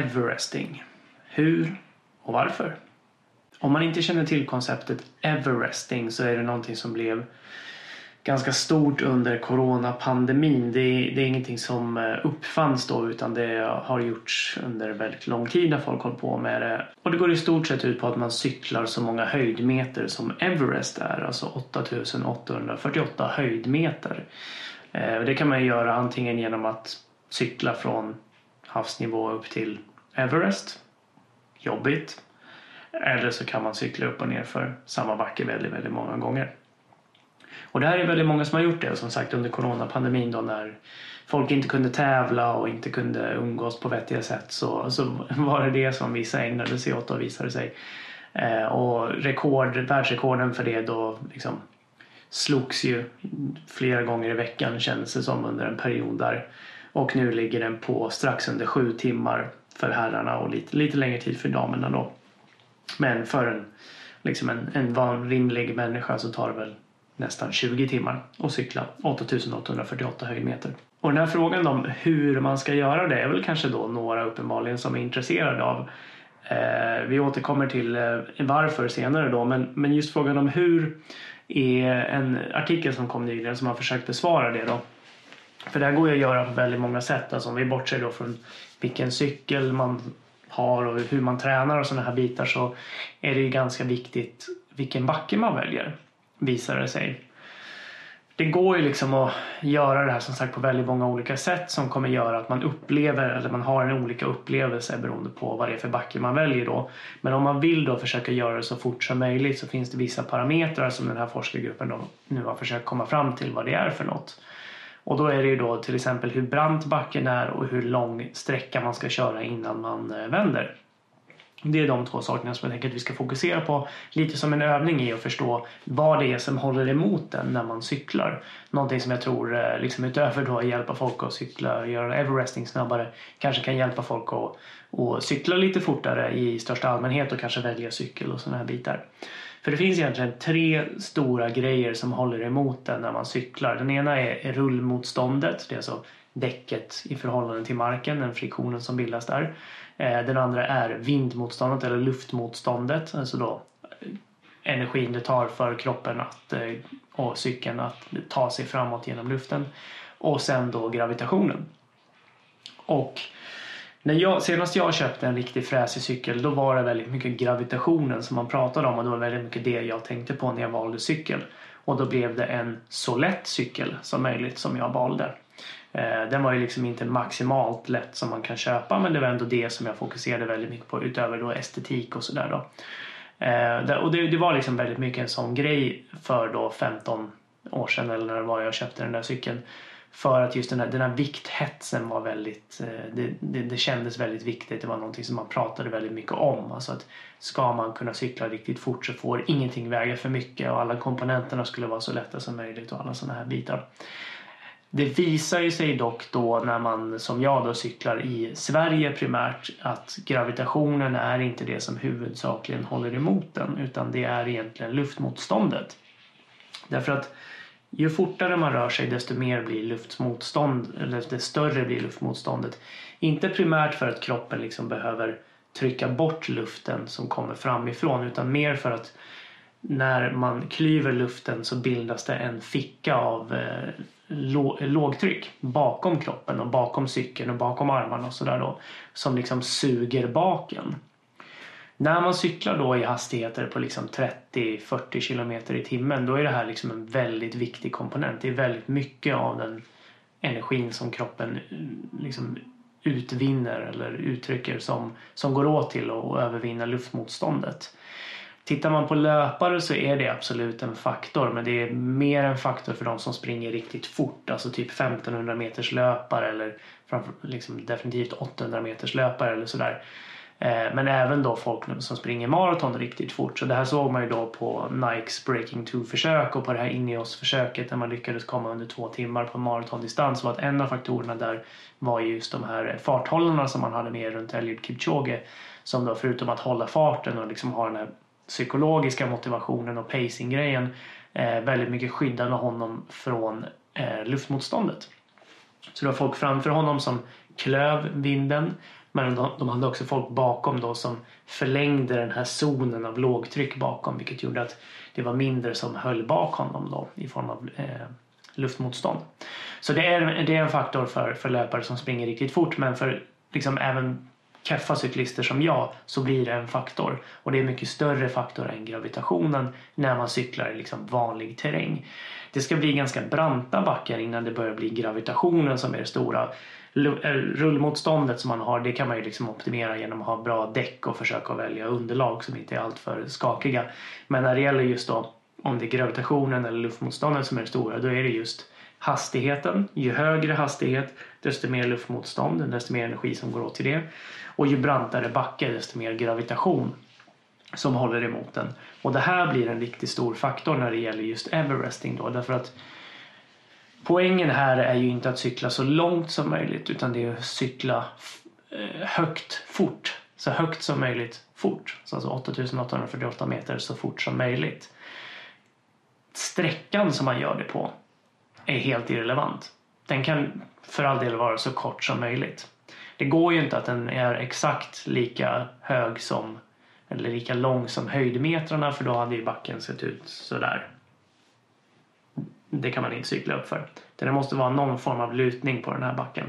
Everesting. Hur och varför? Om man inte känner till konceptet Everesting så är det någonting som blev ganska stort under coronapandemin. Det är, det är ingenting som eh, uppfanns då utan det har gjorts under väldigt lång tid när folk håller på med det. Och det går i stort sett ut på att man cyklar så många höjdmeter som Everest är, alltså 8848 höjdmeter. Eh, det kan man göra antingen genom att cykla från havsnivå upp till Everest. Jobbigt. Eller så kan man cykla upp och ner för samma backe väldigt, väldigt många gånger. Och det här är väldigt många som har gjort det. Som sagt under coronapandemin då när folk inte kunde tävla och inte kunde umgås på vettiga sätt så, så var det det som vissa ägnade sig åt och visade sig. Eh, och rekord, världsrekorden för det då liksom slogs ju flera gånger i veckan kändes det som under en period där. Och nu ligger den på strax under sju timmar för herrarna och lite, lite längre tid för damerna då. Men för en, liksom en, en van, rimlig människa så tar det väl nästan 20 timmar att cykla 8848 höjdmeter. Och den här frågan om hur man ska göra det är väl kanske då några uppenbarligen som är intresserade av. Eh, vi återkommer till eh, varför senare då men, men just frågan om hur är en artikel som kom nyligen som har försökt besvara det då. För det här går ju att göra på väldigt många sätt. Alltså om vi bortser då från vilken cykel man har och hur man tränar och sådana här bitar så är det ju ganska viktigt vilken backe man väljer visar det sig. Det går ju liksom att göra det här som sagt på väldigt många olika sätt som kommer göra att man upplever eller man har en olika upplevelse beroende på vad det är för backe man väljer då. Men om man vill då försöka göra det så fort som möjligt så finns det vissa parametrar som den här forskargruppen då nu har försökt komma fram till vad det är för något. Och då är det ju då till exempel hur brant backen är och hur lång sträcka man ska köra innan man eh, vänder. Det är de två sakerna som jag tänker att vi ska fokusera på lite som en övning i att förstå vad det är som håller emot den när man cyklar. Någonting som jag tror, eh, liksom utöver då att hjälpa folk att cykla, och göra everesting snabbare, kanske kan hjälpa folk att, att cykla lite fortare i största allmänhet och kanske välja cykel och sådana här bitar. För det finns egentligen tre stora grejer som håller emot den när man cyklar. Den ena är rullmotståndet, det är alltså däcket i förhållande till marken, den friktionen som bildas där. Eh, den andra är vindmotståndet eller luftmotståndet, alltså då eh, energin det tar för kroppen att, eh, och cykeln att ta sig framåt genom luften. Och sen då gravitationen. Och när jag, senast jag köpte en riktig fräsig cykel då var det väldigt mycket gravitationen som man pratade om och det var väldigt mycket det jag tänkte på när jag valde cykel. Och då blev det en så lätt cykel som möjligt som jag valde. Eh, den var ju liksom inte maximalt lätt som man kan köpa men det var ändå det som jag fokuserade väldigt mycket på utöver då estetik och sådär då. Eh, och det, det, var liksom väldigt mycket en sån grej för då 15 år sedan eller när det var jag köpte den där cykeln. För att just den här, den här vikthetsen var väldigt, eh, det, det, det, kändes väldigt viktigt. Det var någonting som man pratade väldigt mycket om. Alltså att ska man kunna cykla riktigt fort så får ingenting väga för mycket och alla komponenterna skulle vara så lätta som möjligt och alla sådana här bitar. Det visar ju sig dock då när man som jag då cyklar i Sverige primärt att gravitationen är inte det som huvudsakligen håller emot den utan det är egentligen luftmotståndet. Därför att ju fortare man rör sig desto mer blir luftmotstånd eller desto större blir luftmotståndet. Inte primärt för att kroppen liksom behöver trycka bort luften som kommer framifrån utan mer för att när man klyver luften så bildas det en ficka av eh, lågtryck bakom kroppen och bakom cykeln och bakom armarna och sådär då som liksom suger baken. När man cyklar då i hastigheter på liksom 30-40 km i timmen då är det här liksom en väldigt viktig komponent. Det är väldigt mycket av den energin som kroppen eh, liksom utvinner eller uttrycker som, som går åt till att övervinna luftmotståndet. Tittar man på löpare så är det absolut en faktor men det är mer en faktor för de som springer riktigt fort. Alltså typ 1500 meters löpare eller liksom definitivt 800 meters löpare eller sådär. Eh, men även då folk som springer maraton riktigt fort. Så det här såg man ju då på Nikes Breaking 2-försök och på det här Ineos-försöket där man lyckades komma under två timmar på maratondistans. Och att en av faktorerna där var just de här farthållarna som man hade med runt Eliud Kipchoge. Som då förutom att hålla farten och liksom ha den här psykologiska motivationen och pacing-grejen eh, väldigt mycket skyddade honom från eh, luftmotståndet. Så det var folk framför honom som klöv vinden. Men de, de hade också folk bakom då som förlängde den här zonen av lågtryck bakom vilket gjorde att det var mindre som höll bak honom då i form av eh, luftmotstånd. Så det är, det är en faktor för, för löpare som springer riktigt fort men för liksom även keffa cyklister som jag så blir det en faktor. Och det är en mycket större faktor än gravitationen när man cyklar i liksom vanlig terräng. Det ska bli ganska branta backar innan det börjar bli gravitationen som är det stora. Eh, rullmotståndet som man har det kan man ju liksom optimera genom att ha bra däck och försöka välja underlag som inte är alltför skakiga. Men när det gäller just då om det är gravitationen eller luftmotståndet som är det stora då är det just hastigheten. Ju högre hastighet desto mer luftmotstånd, desto mer energi som går åt till det. Och ju brantare backe desto mer gravitation som håller emot den. Och det här blir en riktigt stor faktor när det gäller just everesting då därför att poängen här är ju inte att cykla så långt som möjligt utan det är att cykla eh, högt fort. Så högt som möjligt fort. Så alltså 8848 meter så fort som möjligt. Sträckan som man gör det på är helt irrelevant. Den kan för all del vara så kort som möjligt. Det går ju inte att den är exakt lika hög som eller lika lång som höjdmetrarna för då hade ju backen sett ut sådär. Det kan man inte cykla upp för. Det måste vara någon form av lutning på den här backen.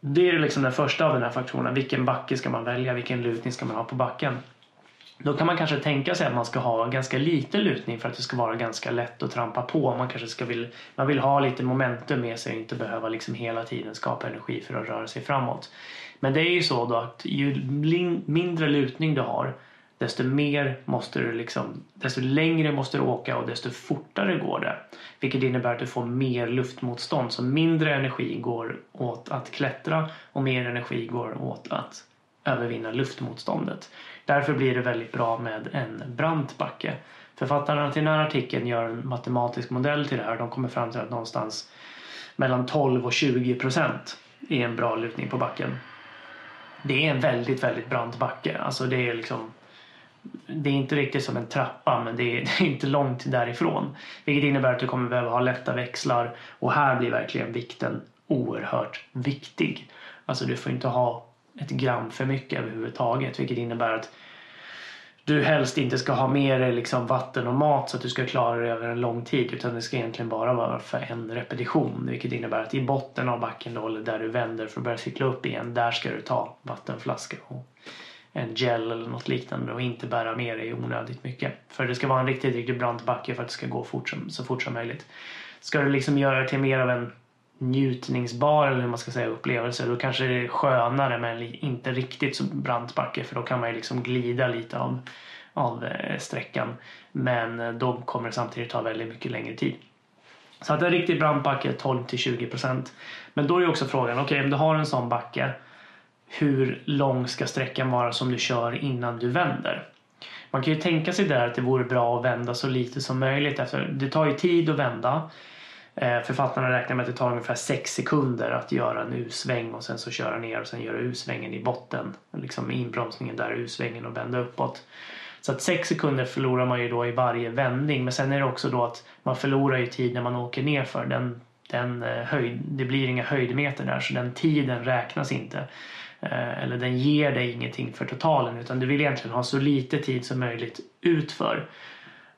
Det är liksom den första av de här faktorerna. Vilken backe ska man välja? Vilken lutning ska man ha på backen? Då kan man kanske tänka sig att man ska ha ganska lite lutning för att det ska vara ganska lätt att trampa på. Man kanske ska vill, man vill ha lite momentum med sig och inte behöva liksom hela tiden skapa energi för att röra sig framåt. Men det är ju så då att ju mindre lutning du har desto mer måste du liksom, desto längre måste du åka och desto fortare går det. Vilket innebär att du får mer luftmotstånd. Så mindre energi går åt att klättra och mer energi går åt att övervinna luftmotståndet. Därför blir det väldigt bra med en brant backe. Författarna till den här artikeln gör en matematisk modell till det här. De kommer fram till att någonstans mellan 12 och 20 procent är en bra lutning på backen. Det är en väldigt, väldigt brant backe. Alltså det är liksom det är inte riktigt som en trappa men det är, det är, inte långt därifrån. Vilket innebär att du kommer behöva ha lätta växlar och här blir verkligen vikten oerhört viktig. Alltså du får inte ha ett gram för mycket överhuvudtaget vilket innebär att du helst inte ska ha med dig liksom vatten och mat så att du ska klara dig över en lång tid utan det ska egentligen bara vara för en repetition vilket innebär att i botten av backen då, eller där du vänder för att börja cykla upp igen där ska du ta vattenflaska och en gel eller något liknande och inte bära med dig onödigt mycket. För det ska vara en riktigt, riktigt brant backe för att det ska gå fort som, så fort som möjligt. Ska du liksom göra det till mer av en njutningsbar eller hur man ska säga upplevelse då kanske det är skönare men inte riktigt så brant backe för då kan man ju liksom glida lite av, av eh, sträckan men eh, då kommer det samtidigt ta väldigt mycket längre tid. Så att en riktigt brant backe 12 till 20 procent. Men då är också frågan, okej okay, om du har en sån backe hur lång ska sträckan vara som du kör innan du vänder? Man kan ju tänka sig där att det vore bra att vända så lite som möjligt. Efter, det tar ju tid att vända. Eh, författarna räknar med att det tar ungefär 6 sekunder att göra en U-sväng och sen så köra ner och sen göra U-svängen i botten. Liksom inbromsningen där, U-svängen och vända uppåt. Så att 6 sekunder förlorar man ju då i varje vändning men sen är det också då att man förlorar ju tid när man åker ner för den, den eh, höjd, det blir inga höjdmeter där så den tiden räknas inte. Eh, eller den ger dig ingenting för totalen utan du vill egentligen ha så lite tid som möjligt utför.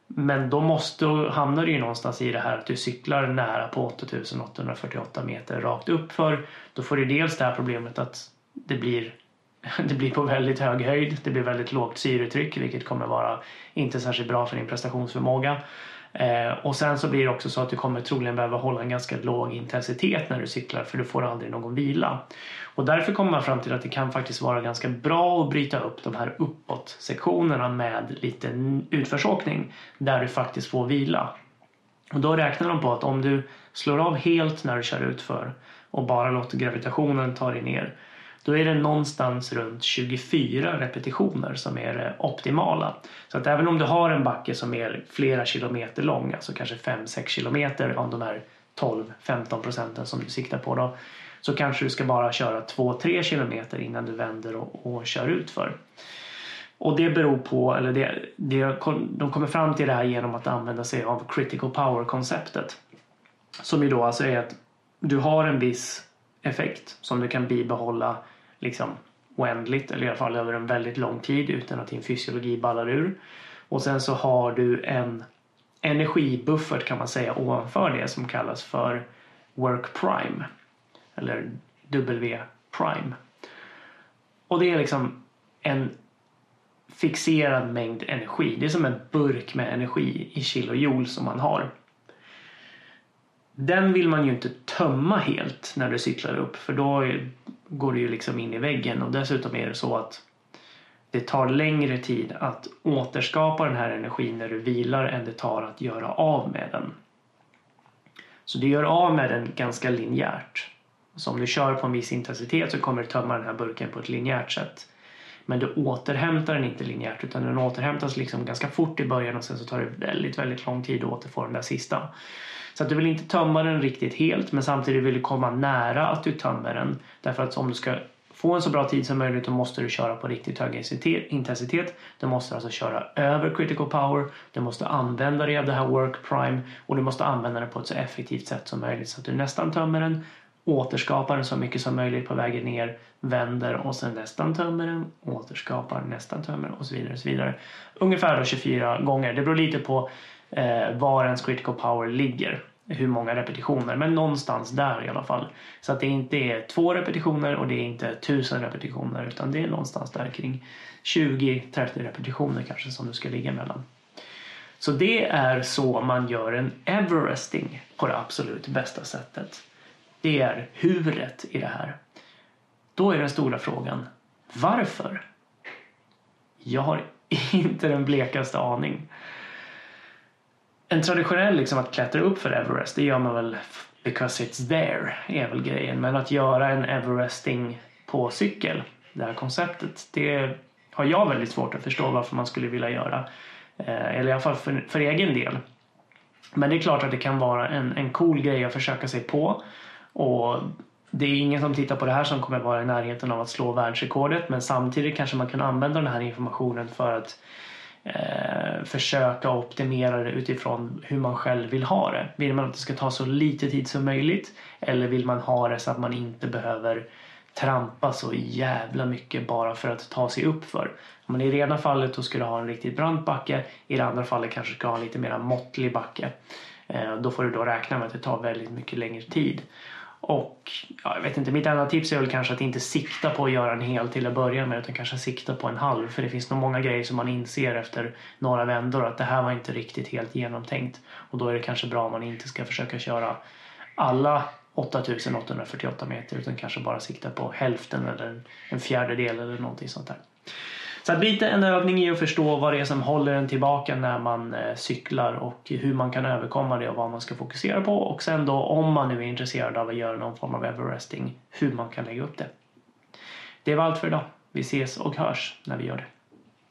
Men då måste, hamnar du ju någonstans i det här att du cyklar nära på 8848 meter rakt upp för. Då får du dels det här problemet att det blir, det blir på väldigt hög höjd. Det blir väldigt lågt syretryck vilket kommer vara inte särskilt bra för din prestationsförmåga. Eh, och sen så blir det också så att du kommer troligen behöva hålla en ganska låg intensitet när du cyklar för du får aldrig någon vila. Och därför kommer man fram till att det kan faktiskt vara ganska bra att bryta upp de här uppåt-sektionerna med lite utförsåkning där du faktiskt får vila. Och då räknar de på att om du slår av helt när du kör utför och bara låter gravitationen ta dig ner då är det någonstans runt 24 repetitioner som är det optimala. Så att även om du har en backe som är flera kilometer lång, alltså kanske 5-6 kilometer av de här 12-15 procenten som du siktar på då, så kanske du ska bara köra 2-3 kilometer innan du vänder och, och kör ut för. Och det beror på, eller det, det, de kommer fram till det här genom att använda sig av critical power-konceptet. Som ju då alltså är att du har en viss effekt som du kan bibehålla liksom oändligt eller i alla fall över en väldigt lång tid utan att din fysiologi ballar ur. Och sen så har du en energibuffert kan man säga ovanför det som kallas för Work Prime. Eller W Prime. Och det är liksom en fixerad mängd energi. Det är som en burk med energi i kilojoule som man har. Den vill man ju inte tömma helt när du cyklar upp för då går du ju liksom in i väggen och dessutom är det så att det tar längre tid att återskapa den här energin när du vilar än det tar att göra av med den. Så du gör av med den ganska linjärt. Så om du kör på en viss intensitet så kommer du tömma den här burken på ett linjärt sätt. Men du återhämtar den inte linjärt utan den återhämtas liksom ganska fort i början och sen så tar det väldigt, väldigt lång tid att återfå den där sista. Så att du vill inte tömma den riktigt helt men samtidigt vill du komma nära att du tömmer den. Därför att om du ska få en så bra tid som möjligt då måste du köra på riktigt hög intensitet. Du måste alltså köra över critical power. Du måste använda dig av det här work prime och du måste använda den på ett så effektivt sätt som möjligt så att du nästan tömmer den återskapar den så mycket som möjligt på vägen ner, vänder och sen nästan tömmer den, återskapar, nästan tömmer och så vidare. Och så vidare. Ungefär 24 gånger. Det beror lite på eh, var ens critical power ligger. Hur många repetitioner, men någonstans där i alla fall. Så att det inte är två repetitioner och det är inte tusen repetitioner utan det är någonstans där kring 20-30 repetitioner kanske som du ska ligga mellan. Så det är så man gör en everesting på det absolut bästa sättet. Det är huret i det här. Då är den stora frågan varför? Jag har inte den blekaste aning. En traditionell liksom att klättra upp för Everest det gör man väl because it's there är väl grejen. Men att göra en Everesting på cykel, det här konceptet, det har jag väldigt svårt att förstå varför man skulle vilja göra. Eh, eller i alla fall för, för egen del. Men det är klart att det kan vara en, en cool grej att försöka sig på. Och det är ingen som tittar på det här som kommer vara i närheten av att slå världsrekordet men samtidigt kanske man kan använda den här informationen för att eh, försöka optimera det utifrån hur man själv vill ha det. Vill man att det ska ta så lite tid som möjligt eller vill man ha det så att man inte behöver trampa så jävla mycket bara för att ta sig upp för. Men i det ena fallet då ska du ha en riktigt brant backe, i det andra fallet kanske du ska ha en lite mer måttlig backe. Eh, då får du då räkna med att det tar väldigt mycket längre tid. Och ja, jag vet inte, mitt enda tips är väl kanske att inte sikta på att göra en hel till att börja med utan kanske sikta på en halv. För det finns nog många grejer som man inser efter några vändor att det här var inte riktigt helt genomtänkt. Och då är det kanske bra om man inte ska försöka köra alla 8848 meter utan kanske bara sikta på hälften eller en fjärdedel eller någonting sånt där. Så att lite en övning i att förstå vad det är som håller en tillbaka när man eh, cyklar och hur man kan överkomma det och vad man ska fokusera på. Och sen då om man nu är intresserad av att göra någon form av everesting, hur man kan lägga upp det. Det var allt för idag. Vi ses och hörs när vi gör det.